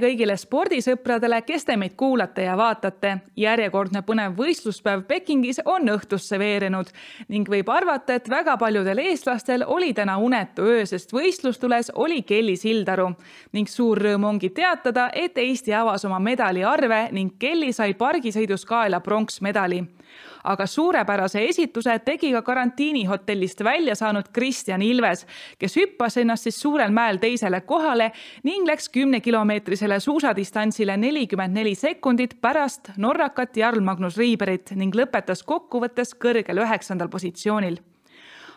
kõigile spordisõpradele, kes te meid kuulate ja vaatate. järjekordne põnev võistluspäev Pekingis on õhtusse veerenud ning võib arvata, et väga paljudel eestlastel oli täna unetu öö, sest võistlustules oli Kelly Sildaru ning suur rõõm ongi teatada, et Eesti avas oma medaliarve ning Kelly sai pargisõidus kaela pronksmedali aga suurepärase esituse tegi ka karantiinihotellist välja saanud Kristjan Ilves, kes hüppas ennast siis suurel mäel teisele kohale ning läks kümnekilomeetrisele suusadistantsile nelikümmend neli sekundit pärast norrakat Jarl Magnus Riiberit ning lõpetas kokkuvõttes kõrgel üheksandal positsioonil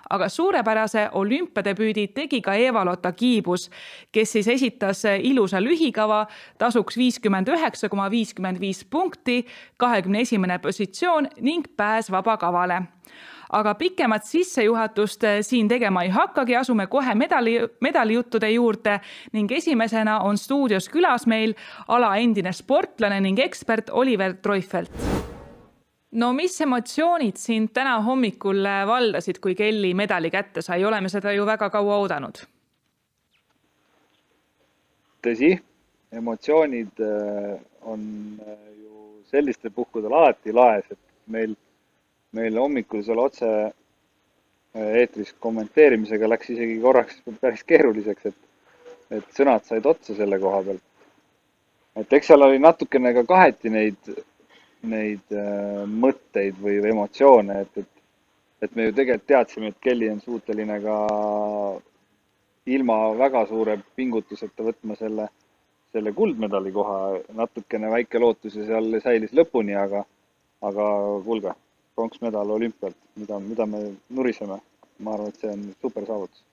aga suurepärase olümpiadebüüdi tegi ka Eva-Lotta Kiibus, kes siis esitas ilusa lühikava, tasuks viiskümmend üheksa koma viiskümmend viis punkti, kahekümne esimene positsioon ning pääs vabakavale aga pikemat sissejuhatust siin tegema ei hakkagi, asume kohe medali, medalijuttude juurde ning esimesena on stuudios külas meil ala endine sportlane ning ekspert Oliver Treufelt no mis emotsioonid sind täna hommikul valdasid, kui Kelly medali kätte sai, oleme seda ju väga kaua oodanud. tõsi, emotsioonid äh, on äh, ju sellistel puhkudel alati laes, et meil, meil hommikul seal otse äh, eetris kommenteerimisega läks isegi korraks päris keeruliseks, et, et sõnad said otsa selle koha pealt. et eks seal oli natukene ka kaheti neid neid äh, mõtteid või emotsioone, et, et, et me ju tegelikult teadsime, et Kelly on suuteline ka ilma väga suure pingutuseta võtma selle, selle kuldmedali koha. natukene väike lootus ja seal säilis lõpuni, aga, aga kuulge, pronksmedal olümpialt, mida, mida me nuriseme. ma arvan, et see on super saavutus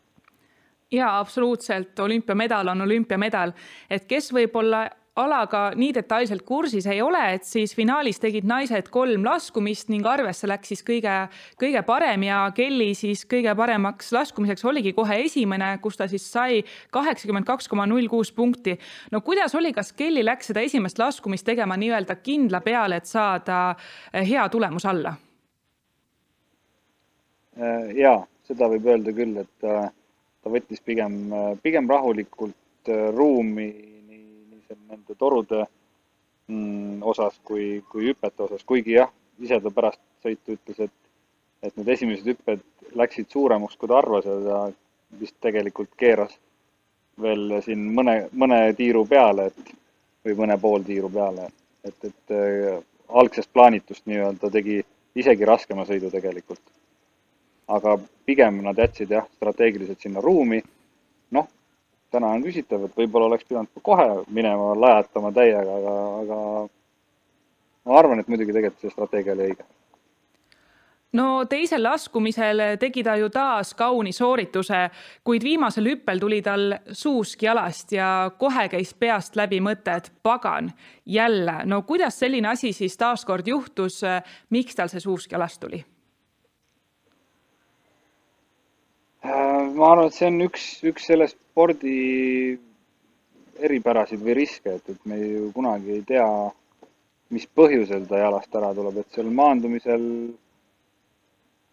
jaa, absoluutselt, olümpiamedal on olümpiamedal, et kes võib-olla alaga nii detailselt kursis ei ole, et siis finaalis tegid naised kolm laskumist ning arvesse läks siis kõige, kõige parem ja Kelly siis kõige paremaks laskumiseks oligi kohe esimene, kus ta siis sai kaheksakümmend kaks koma null kuus punkti. no kuidas oli, kas Kelly läks seda esimest laskumist tegema nii-öelda kindla peale, et saada eh, hea tulemus alla? Äh, ja seda võib öelda küll, et äh, ta võttis pigem, pigem rahulikult ruumi nende torude mm, osas kui, kui hüpete osas, kuigi jah, ise ta pärast sõitu ütles, et, et need esimesed hüpped läksid suuremaks, kui ta arvas ja ta vist tegelikult keeras veel siin mõne, mõne tiiru peale, et või mõne pool tiiru peale, et, et äh, algsest plaanitust nii-öelda tegi isegi raskema sõidu tegelikult. aga pigem nad jätsid jah, strateegiliselt sinna ruumi. Täna on küsitav, et võib-olla oleks pidanud kohe minema lajatama täiega, aga, aga ma arvan, et muidugi tegelikult see strateegia oli õige. no teisel laskumisel tegi ta ju taas kauni soorituse, kuid viimasel hüppel tuli tal suusk jalast ja kohe käis peast läbi mõte, et pagan, jälle, no kuidas selline asi siis taaskord juhtus, miks tal see suusk jalast tuli? Äh, ma arvan, et see on üks, üks selle spordi eripärasid või riske, et, et me ju kunagi ei tea, mis põhjusel ta jalast ära tuleb, et seal maandumisel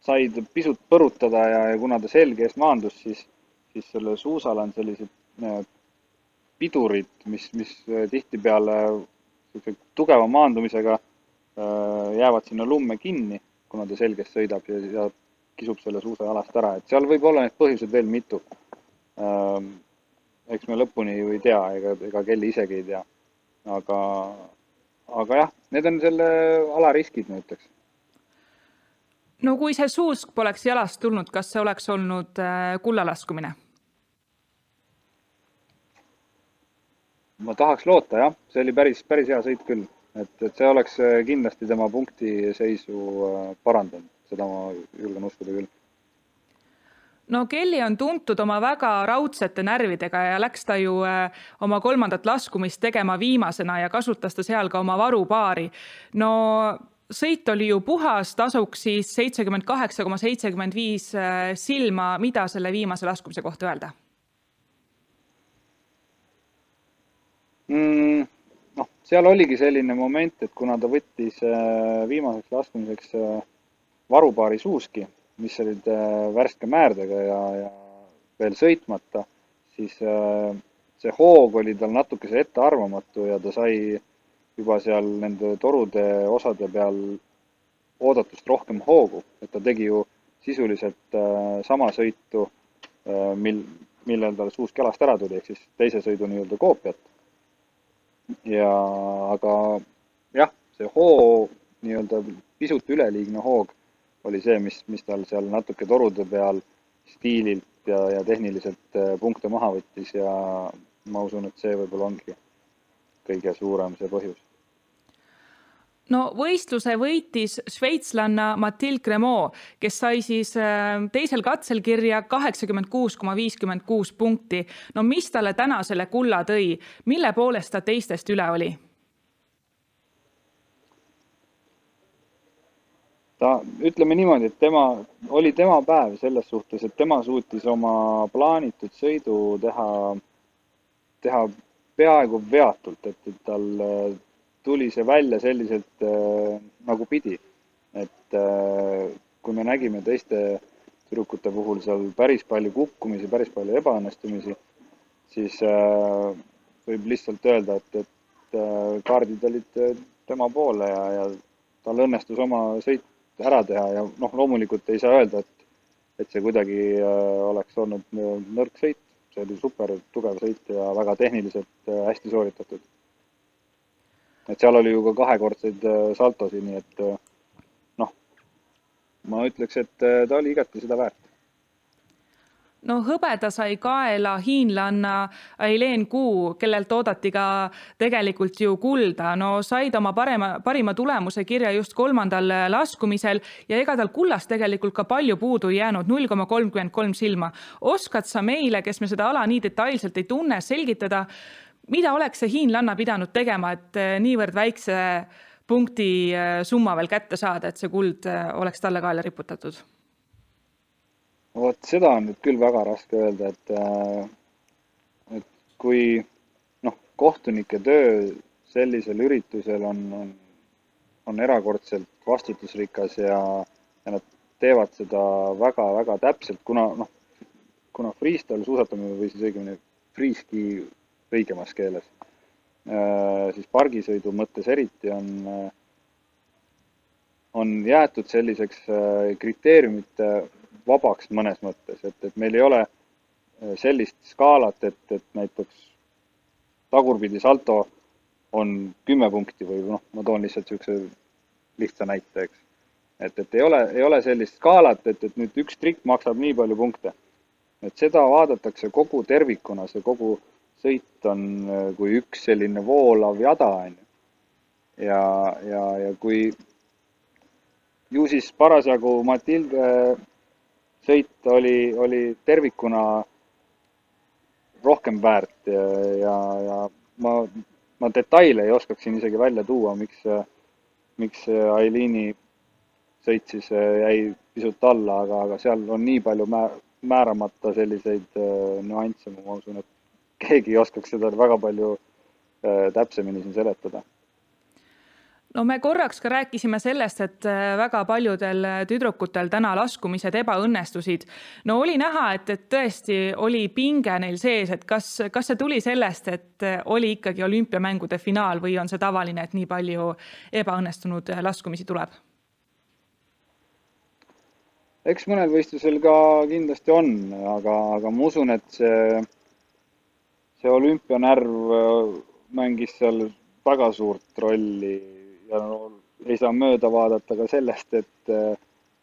sai ta pisut põrutada ja, ja kuna ta selge ees maandus, siis, siis sellel suusal on sellised äh, pidurid, mis, mis äh, tihtipeale tugeva maandumisega jäävad sinna lumme kinni, kuna ta selges sõidab ja, ja kisub selle suusa jalast ära, et seal võib olla neid põhjuseid veel mitu. Ähm, eks me lõpuni ju ei tea, ega, ega Kelly isegi ei tea. aga, aga jah, need on selle ala riskid, ma ütleks. no kui see suusk poleks jalast tulnud, kas see oleks olnud äh, kullalaskumine? ma tahaks loota jah, see oli päris, päris hea sõit küll, et, et see oleks äh, kindlasti tema punktiseisu äh, parandanud seda ma julgen uskuda küll no Kelly on tuntud oma väga raudsete närvidega ja läks ta ju äh, oma kolmandat laskumist tegema viimasena ja kasutas ta seal ka oma varupaari. no sõit oli ju puhas, tasuks siis seitsekümmend kaheksa koma seitsekümmend viis äh, silma, mida selle viimase laskumise kohta öelda mm,? noh, seal oligi selline moment, et kuna ta võttis äh, viimaseks laskumiseks varupaari suuski, mis olid äh, värske määrdega ja, ja veel sõitmata, siis äh, see hoog oli tal natukese ettearvamatu ja ta sai juba seal nende torude osade peal oodatust rohkem hoogu, et ta tegi ju sisuliselt äh, sama sõitu mil, millel tal suusk jalast ära tuli, ehk siis teise sõidu nii-öelda koopiat. ja aga jah, see hoo nii-öelda pisut üleliigne hoog oli see, mis, mis tal seal natuke torude peal stiililt ja, ja tehniliselt äh, punkte maha võttis ja ma usun, et see võib-olla ongi kõige suurem see põhjus no võistluse võitis šveitslanna Mathilde Cremot, kes sai siis äh, teisel katsel kirja kaheksakümmend kuus koma viiskümmend kuus punkti. no mis talle täna selle kulla tõi, mille poolest ta teistest üle oli? Ta, ütleme niimoodi, et tema, oli tema päev selles suhtes, et tema suutis oma plaanitud sõidu teha, teha peaaegu veatult, et, et tal tuli see välja selliselt äh, nagu pidi. et äh, kui me nägime teiste tüdrukute puhul seal päris palju kukkumisi, päris palju ebaõnnestumisi, siis äh, võib lihtsalt öelda, et, et äh, kaardid olid äh, tema poole ja, ja tal õnnestus oma sõit ära teha ja noh, loomulikult ei saa öelda, et, et see kuidagi äh, oleks olnud nõrk sõit, see oli super tugev sõit ja väga tehniliselt äh, hästi sooritatud. Et seal oli ju ka kahekordseid äh, saltosid, nii et noh, ma ütleks, et ta oli igati seda väärt no hõbeda sai kaela hiinlanna Aileen Kuu, kellelt oodati ka tegelikult ju kulda. no said oma parema, parima tulemuse kirja just kolmandal laskumisel ja ega tal kullast tegelikult ka palju puudu ei jäänud, null koma kolmkümmend kolm silma. oskad sa meile, kes me seda ala nii detailselt ei tunne, selgitada, mida oleks see hiinlanna pidanud tegema, et eh, niivõrd väikse punkti eh, summa veel kätte saada, et see kuld eh, oleks talle kaela riputatud? Vot seda on nüüd küll väga raske öelda, et, et kui noh, kohtunike töö sellisel üritusel on, on, on erakordselt vastutusrikas ja, ja nad teevad seda väga-väga täpselt, kuna noh, kuna freestyle suusatamine või siis õigemini freeski õigemas keeles. Äh, siis pargisõidu mõttes eriti on, äh, on jäetud selliseks äh, kriteeriumite vabaks mõnes mõttes, et, et meil ei ole sellist skaalat, et, et näiteks tagurpidi salto on kümme punkti või noh, ma toon lihtsalt niisuguse lihtsa näite, eks. et, et ei ole, ei ole sellist skaalat, et, et nüüd üks trikk maksab nii palju punkte. et seda vaadatakse kogu tervikuna, see kogu sõit on äh, kui üks selline voolav jada, on ju. ja, ja, ja kui ju siis parasjagu Matilde sõit oli, oli tervikuna rohkem väärt ja, ja, ja ma, ma detaile ei oskaks siin isegi välja tuua, miks, miks Ailiini sõit siis jäi pisut alla, aga, aga seal on nii palju määramata selliseid äh, nüansse, ma usun, et keegi ei oskaks seda väga palju äh, täpsemini siin seletada no me korraks ka rääkisime sellest, et äh, väga paljudel tüdrukutel täna laskumised ebaõnnestusid. no oli näha, et, et tõesti oli pinge neil sees, et kas, kas see tuli sellest, et äh, oli ikkagi olümpiamängude finaal või on see tavaline, et nii palju ebaõnnestunud laskumisi tuleb? eks mõnel võistlusel ka kindlasti on, aga, aga ma usun, et see see olümpianärv äh, mängis seal väga suurt rolli ja no, ei saa mööda vaadata ka sellest, et äh,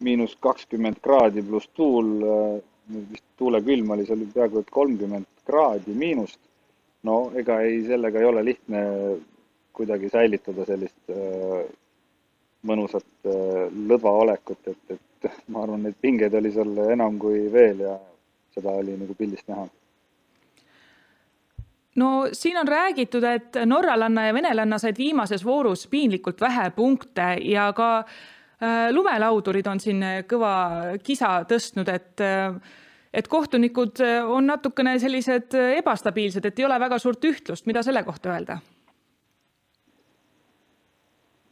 miinus kakskümmend kraadi pluss tuul, äh, vist tuulekülm oli seal peaaegu et kolmkümmend kraadi miinust. no ega ei, sellega ei ole lihtne kuidagi säilitada sellist mõnusat lõdva olekut, et, et ma arvan, et pingeid oli seal enam kui veel ja seda oli nagu pildist näha no siin on räägitud, et norralanna ja venelanna said viimases voorus piinlikult vähe punkte ja ka äh, lumelaudurid on siin kõva kisa tõstnud, et äh, et kohtunikud on natukene sellised ebastabiilsed, et ei ole väga suurt ühtlust, mida selle kohta öelda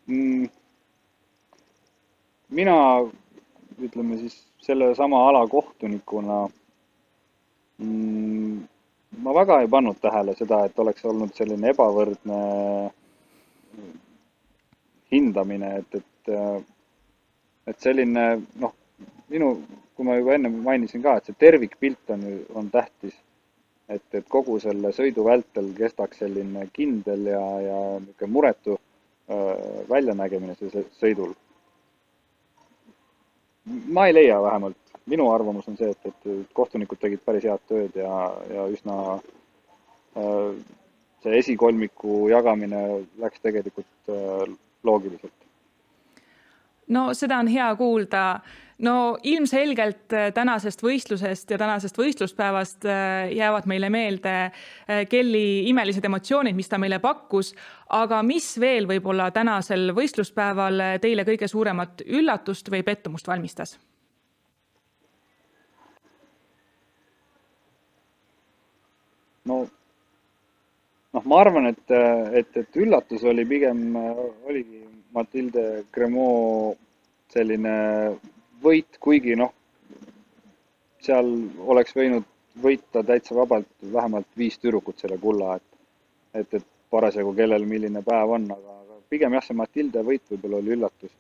mm.? mina, ütleme siis sellesama ala kohtunikuna mm, ma väga ei pannud tähele seda, et oleks olnud selline ebavõrdne hindamine, et, et, et selline noh, minu, kui ma juba enne mainisin ka, et see tervikpilt on on tähtis. et, et kogu selle sõidu vältel kestaks selline kindel ja, ja niisugune muretu äh, väljanägemine see sõidul. ma ei leia vähemalt, minu arvamus on see, et, et kohtunikud tegid päris head tööd ja, ja üsna äh, see esikolmiku jagamine läks tegelikult äh, loogiliselt. no seda on hea kuulda no ilmselgelt äh, tänasest võistlusest ja tänasest võistluspäevast jäävad meile meelde Kelly imelised emotsioonid, mis ta meile pakkus. aga mis veel võib-olla tänasel võistluspäeval teile kõige suuremat üllatust või pettumust valmistas? No noh, ma arvan, et, et, et üllatus oli pigem, oligi Matilde Cremot selline võit, kuigi noh, seal oleks võinud võita täitsa vabalt vähemalt viis tüdrukut selle kulla, et, et, et parasjagu kellel milline päev on, aga, aga pigem jah, see Matilde võit võib-olla oli üllatus.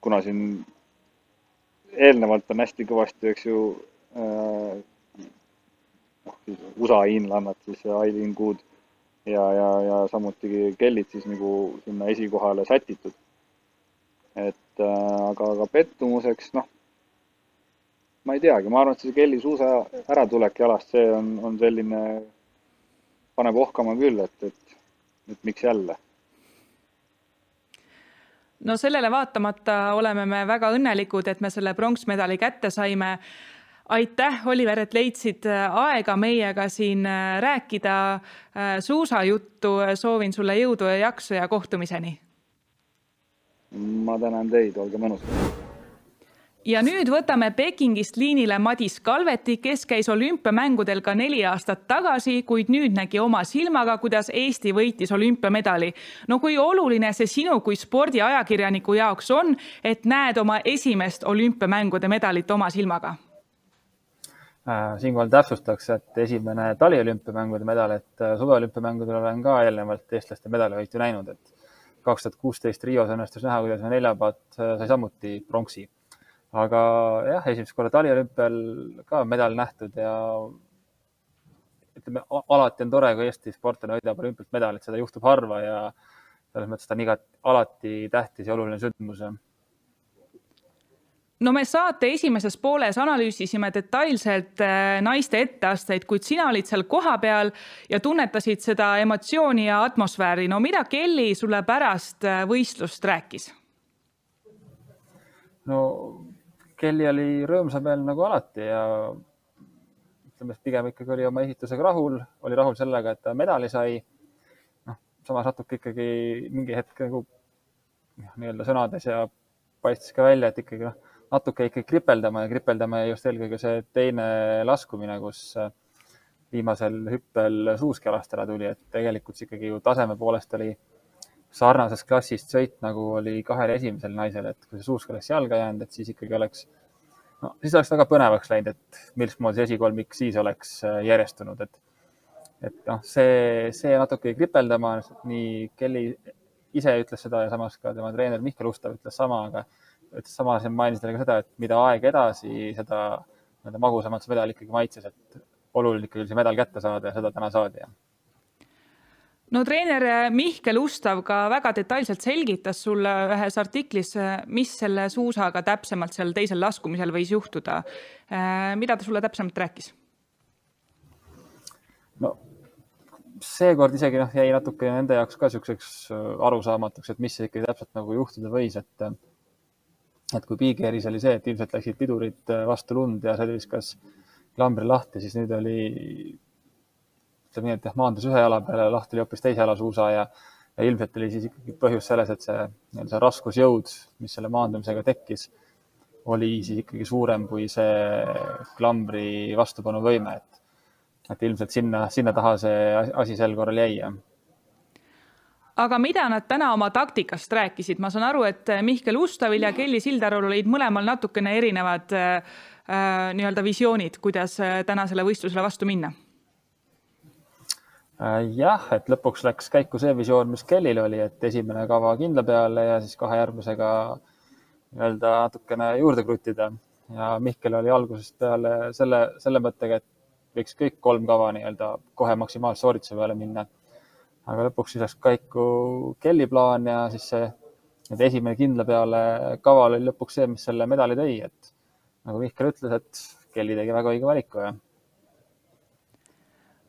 kuna siin eelnevalt on hästi kõvasti, eks ju äh,, USA hiinlannad, siis Aileen Good ja, ja, ja samuti kellid siis nagu sinna esikohale sätitud. et äh, aga, aga pettumuseks, noh, ma ei teagi, ma arvan, et see Kelly suusa äratulek jalast, see on, on selline, paneb ohkama küll, et, et, et miks jälle no sellele vaatamata oleme me väga õnnelikud, et me selle pronksmedali kätte saime aitäh, Oliver, et leidsid äh, aega meiega siin äh, rääkida äh, suusajuttu. soovin sulle jõudu ja jaksu ja kohtumiseni. ma tänan teid, olge mõnusad ja nüüd võtame Pekingist liinile Madis Kalveti, kes käis olümpiamängudel ka neli aastat tagasi, kuid nüüd nägi oma silmaga, kuidas Eesti võitis olümpiamedali. no kui oluline see sinu kui spordiajakirjaniku jaoks on, et näed oma esimest olümpiamängude medalit oma silmaga? Äh, siinkohal täpsustaks, et esimene taliolümpiamängude medal, et äh, suveolümpiamängudel olen ka eelnevalt eestlaste medalivõitu näinud, et kaks tuhat kuusteist Rios õnnestus näha, kuidas neljapaat äh, sai samuti pronksi. aga jah, esimest korda taliolümpial ka medal nähtud ja ütleme, alati on tore, kui Eesti sportlane võidab olümpialt medalit, seda juhtub harva ja selles mõttes ta on igati, alati tähtis ja oluline sündmus no me saate esimeses pooles analüüsisime detailselt äh, naiste etteasteid, kuid sina olid seal kohapeal ja tunnetasid seda emotsiooni ja atmosfääri. no mida Kelly sulle pärast äh, võistlust rääkis? no Kelly oli rõõmsam veel nagu alati ja ütleme, et pigem ikkagi oli oma esitusega rahul, oli rahul sellega, et ta medali sai. noh, samas natuke ikkagi mingi hetk nagu nii-öelda sõnades ja paistis ka välja, et ikkagi noh natuke ikka kripeldama ja kripeldama just eelkõige see teine laskumine, kus äh, viimasel hüppel Suuski alast ära tuli, et tegelikult ikkagi ju taseme poolest oli sarnasest klassist sõit, nagu oli kahel esimesel naisel, et kui see Suusk oleks jalga jäänud, et siis ikkagi oleks, no siis oleks väga põnevaks läinud, et mismoodi see esikolmik siis oleks äh, järjestunud, et, et noh, see, see natuke jäi kripeldama, nii Kelly ise ütles seda ja samas ka tema treener Mihkel Ustav ütles sama, aga ütles samas, mainis talle ka seda, et mida aeg edasi, seda nii-öelda magusamalt see medal ikkagi maitses, et oluline ikkagi see medal kätte saada ja seda täna saadi. no treener Mihkel Ustav ka väga detailselt selgitas sulle ühes artiklis, mis selle suusaga täpsemalt seal teisel laskumisel võis juhtuda. mida ta sulle täpsemalt rääkis? no seekord isegi noh, jäi natuke nende jaoks ka niisuguseks arusaamatuks, et mis ikkagi täpselt nagu juhtuda võis, et et kui Big Airis oli see, et ilmselt läksid pidurid äh, vastu lund ja see viskas klambri lahti, siis nüüd oli, ütleme nii, et jah, maandus ühe jala peale, lahti oli hoopis teise jala suusa ja, ja ilmselt oli siis ikkagi põhjus selles, et see nii-öelda raskusjõud, mis selle maandumisega tekkis, oli siis ikkagi suurem kui see klambri vastupanuvõime, et, et ilmselt sinna, sinna taha see asi sel korral jäi, jah aga mida nad täna oma taktikast rääkisid, ma saan aru, et Mihkel Ustavil ja Kelly Sildarul olid mõlemal natukene erinevad äh, äh nii-öelda visioonid, kuidas äh, tänasele võistlusele vastu minna. Jah, et lõpuks läks käiku see visioon, mis Kellil oli, et esimene kava kindla peale ja siis kahe järgmisega nii-öelda natukene juurde kruttida. Ja Mihkel oli algusest peale selle, selle mõttega, et võiks kõik kolm kava nii-öelda kohe maksimaalse soorituse peale minna. Aga lõpuks siis läks käiku Kelly plaan ja siis see et esimene kindla peale kava oli lõpuks see, mis selle medali tõi, et nagu Mihkel ütles, et Kelly tegi väga õige valiku ja.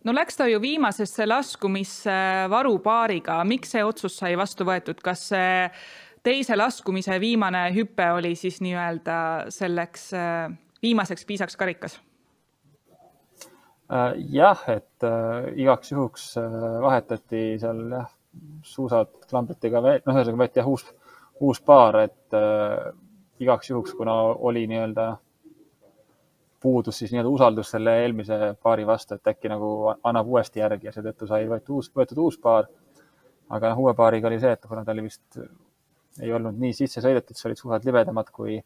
no läks ta ju viimasesse laskumisse varupaariga, miks see otsus sai vastu võetud, kas see teise laskumise viimane hüpe oli siis nii-öelda selleks äh, viimaseks piisaks karikas? Äh, jah, et äh, igaks juhuks vahetati seal jah, suusad klambriti ka veel, noh, ühesõnaga võeti jah uus, uus paar, et igaks juhuks, kuna oli nii-öelda puudus siis nii-öelda usaldus selle eelmise paari vastu, et äkki nagu annab uuesti järgi ja seetõttu sai võetud uus, võetud uus paar. aga noh, uue paariga oli see, et kuna ta oli vist ei olnud nii sisse sõidetud, see olid suhed libedamad kui,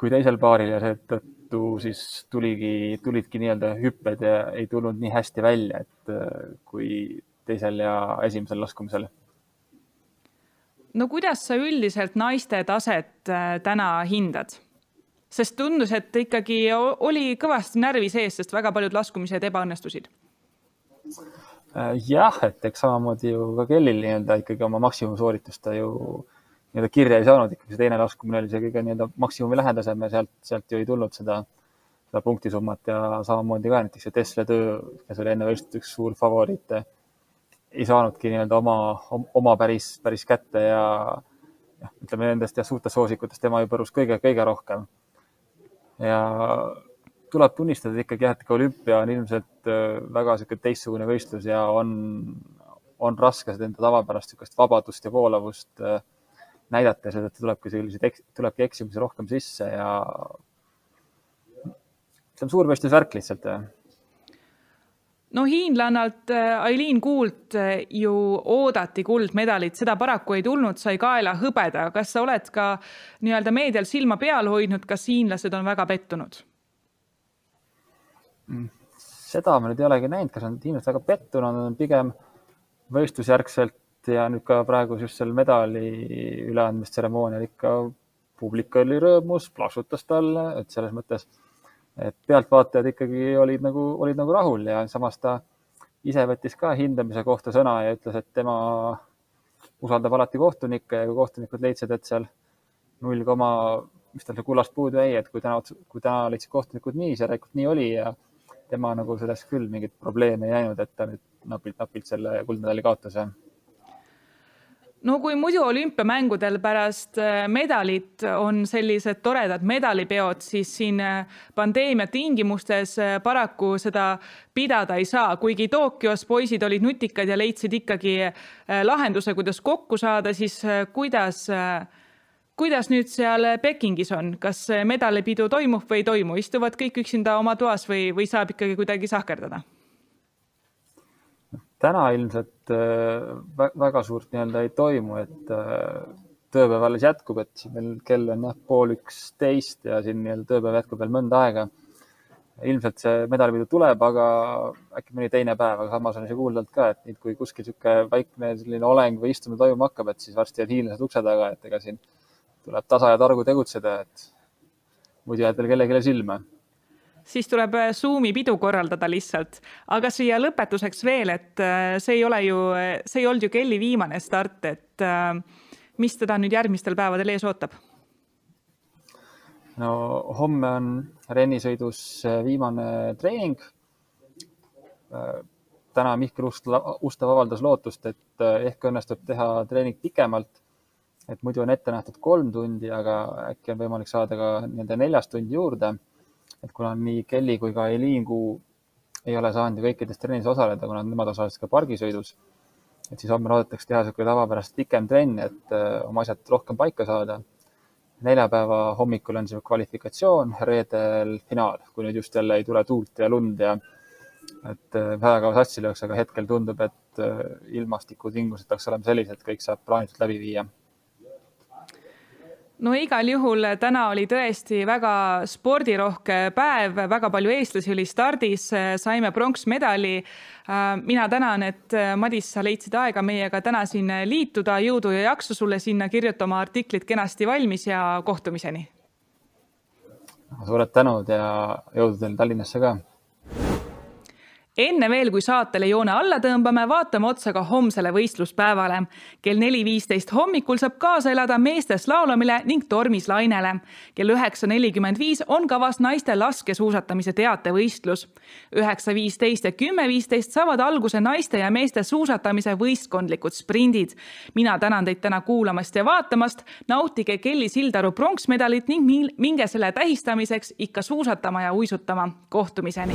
kui teisel paaril ja seetõttu siis tuligi, tulidki nii-öelda hüpped ja ei tulnud nii hästi välja, et äh, kui teisel ja esimesel laskumisel. no kuidas sa üldiselt naiste taset äh, täna hindad? sest tundus, et ikkagi oli kõvasti närvi sees, sest väga paljud laskumised ebaõnnestusid Äh, jah, et eks samamoodi ju ka Kellil nii-öelda ikkagi oma maksimumsooritust ta ju nii-öelda kirja ei saanud, ikkagi see teine laskumine oli see kõige nii-öelda maksimumi lähedasem ja sealt, sealt ju ei tulnud seda, seda punktisummat ja samamoodi ka näiteks see Tesla töö, kes oli enne võistlust üks suur favoriit, ei saanudki nii-öelda oma, oma päris, päris kätte ja jah, ütleme nendest ja suurtest soosikutest tema ju põrus kõige, kõige rohkem. ja tuleb tunnistada ikkagi jah, et ka olümpia on ilmselt äh, väga niisugune teistsugune võistlus ja on, on raske seda enda tavapärast niisugust vabadust ja voolavust äh, näidata ja seetõttu tulebki selliseid, tulebki eksimusi rohkem sisse ja see on suurvõistlusvärk lihtsalt. no hiinlannalt äh, Aileen Kuult ju oodati kuldmedalit, seda paraku ei tulnud, sai kaela hõbeda. kas sa oled ka nii-öelda meedial silma peal hoidnud, kas hiinlased on väga pettunud? seda ma nüüd ei olegi näinud, kas nad inimesed väga pettunud on, pigem võistlusjärgselt ja nüüd ka praegu just seal medali üleandmistseremoonial ikka publik oli rõõmus, plaksutas talle, et selles mõttes, et pealtvaatajad ikkagi olid nagu, olid nagu rahul ja samas ta ise võttis ka hindamise kohta sõna ja ütles, et tema usaldab alati kohtunikke ja kui kohtunikud leidsid, et seal null koma, mis tal kullast puudu jäi, et kui täna, kui täna leidsid kohtunikud nii, see järelikult nii oli ja tema nagu sellest küll mingit probleemi ei näinud, et ta nüüd napilt-napilt selle kuldmedali kaotas ja no kui muidu olümpiamängudel pärast äh, medalit on sellised toredad medalipeod, siis siin äh, pandeemia tingimustes äh, paraku seda pidada ei saa, kuigi Tokyos poisid olid nutikad ja leidsid ikkagi lahenduse, kuidas kokku saada, siis kuidas kuidas nüüd seal Pekingis on, kas medalipidu toimub või ei toimu, istuvad kõik üksinda oma toas või, või saab ikkagi kuidagi sahkerdada? Täna ilmselt äh, väga suurt nii-öelda ei toimu, et äh, tööpäev alles jätkub, et meil kell on jah, pool üksteist ja siin nii-öelda tööpäev jätkub veel mõnda aega. ilmselt see medalipidu tuleb, aga äkki mõni teine päev, aga samas on see kuulda olnud ka, et nüüd, kui kuskil niisugune väikene selline oleng või istumine toimuma hakkab, et siis varsti on hiinlased ukse taga, et ega siin tuleb tasa ja targu tegutseda, et muidu jääd veel kellelegi silma siis tuleb äh, Zoomi pidu korraldada lihtsalt. aga siia lõpetuseks veel, et äh, see ei ole ju, see ei olnud ju Kelly viimane start, et äh, mis teda nüüd järgmistel päevadel ees ootab? no homme on rennisõidus viimane treening. täna Mihkel Ustav avaldas lootust, et ehk õnnestub teha treening pikemalt et muidu on ette nähtud kolm tundi, aga äkki on võimalik saada ka nii-öelda neljast tundi juurde. Et kuna nii Kelly kui ka Eliingu ei ole saanud ju kõikides trennis osaleda, kuna nemad osalesid ka pargisõidus, et siis homme loodetakse teha niisugune tavapärast pikem trenn, et uh, oma asjad rohkem paika saada. neljapäeva hommikul on see kvalifikatsioon, reedel finaal, kui nüüd just jälle ei tule tuult ja lund ja et uh, väga kaua satsi lööks, aga hetkel tundub, et uh, ilmastikutingimused peaks olema sellised, kõik saab plaanitult läbi viia no igal juhul täna oli tõesti väga spordirohke päev, väga palju eestlasi oli stardis, saime pronksmedali. mina tänan, et Madis, sa leidsid aega meiega täna siin liituda, jõudu ja jaksu sulle sinna, kirjuta oma artiklid kenasti valmis ja kohtumiseni. suured tänud ja jõudu teile Tallinnasse ka enne veel, kui saatele joone alla tõmbame, vaatame otsa ka homsele võistluspäevale. kell neli viisteist hommikul saab kaasa elada meeste slaalomile ning tormislainele. kell üheksa nelikümmend viis on kavas naiste laskesuusatamise teatevõistlus. üheksa viisteist ja kümme viisteist saavad alguse naiste ja meeste suusatamise võistkondlikud sprindid. mina tänan teid täna kuulamast ja vaatamast. nautige Kelly Sildaru pronksmedalit ning minge selle tähistamiseks ikka suusatama ja uisutama. kohtumiseni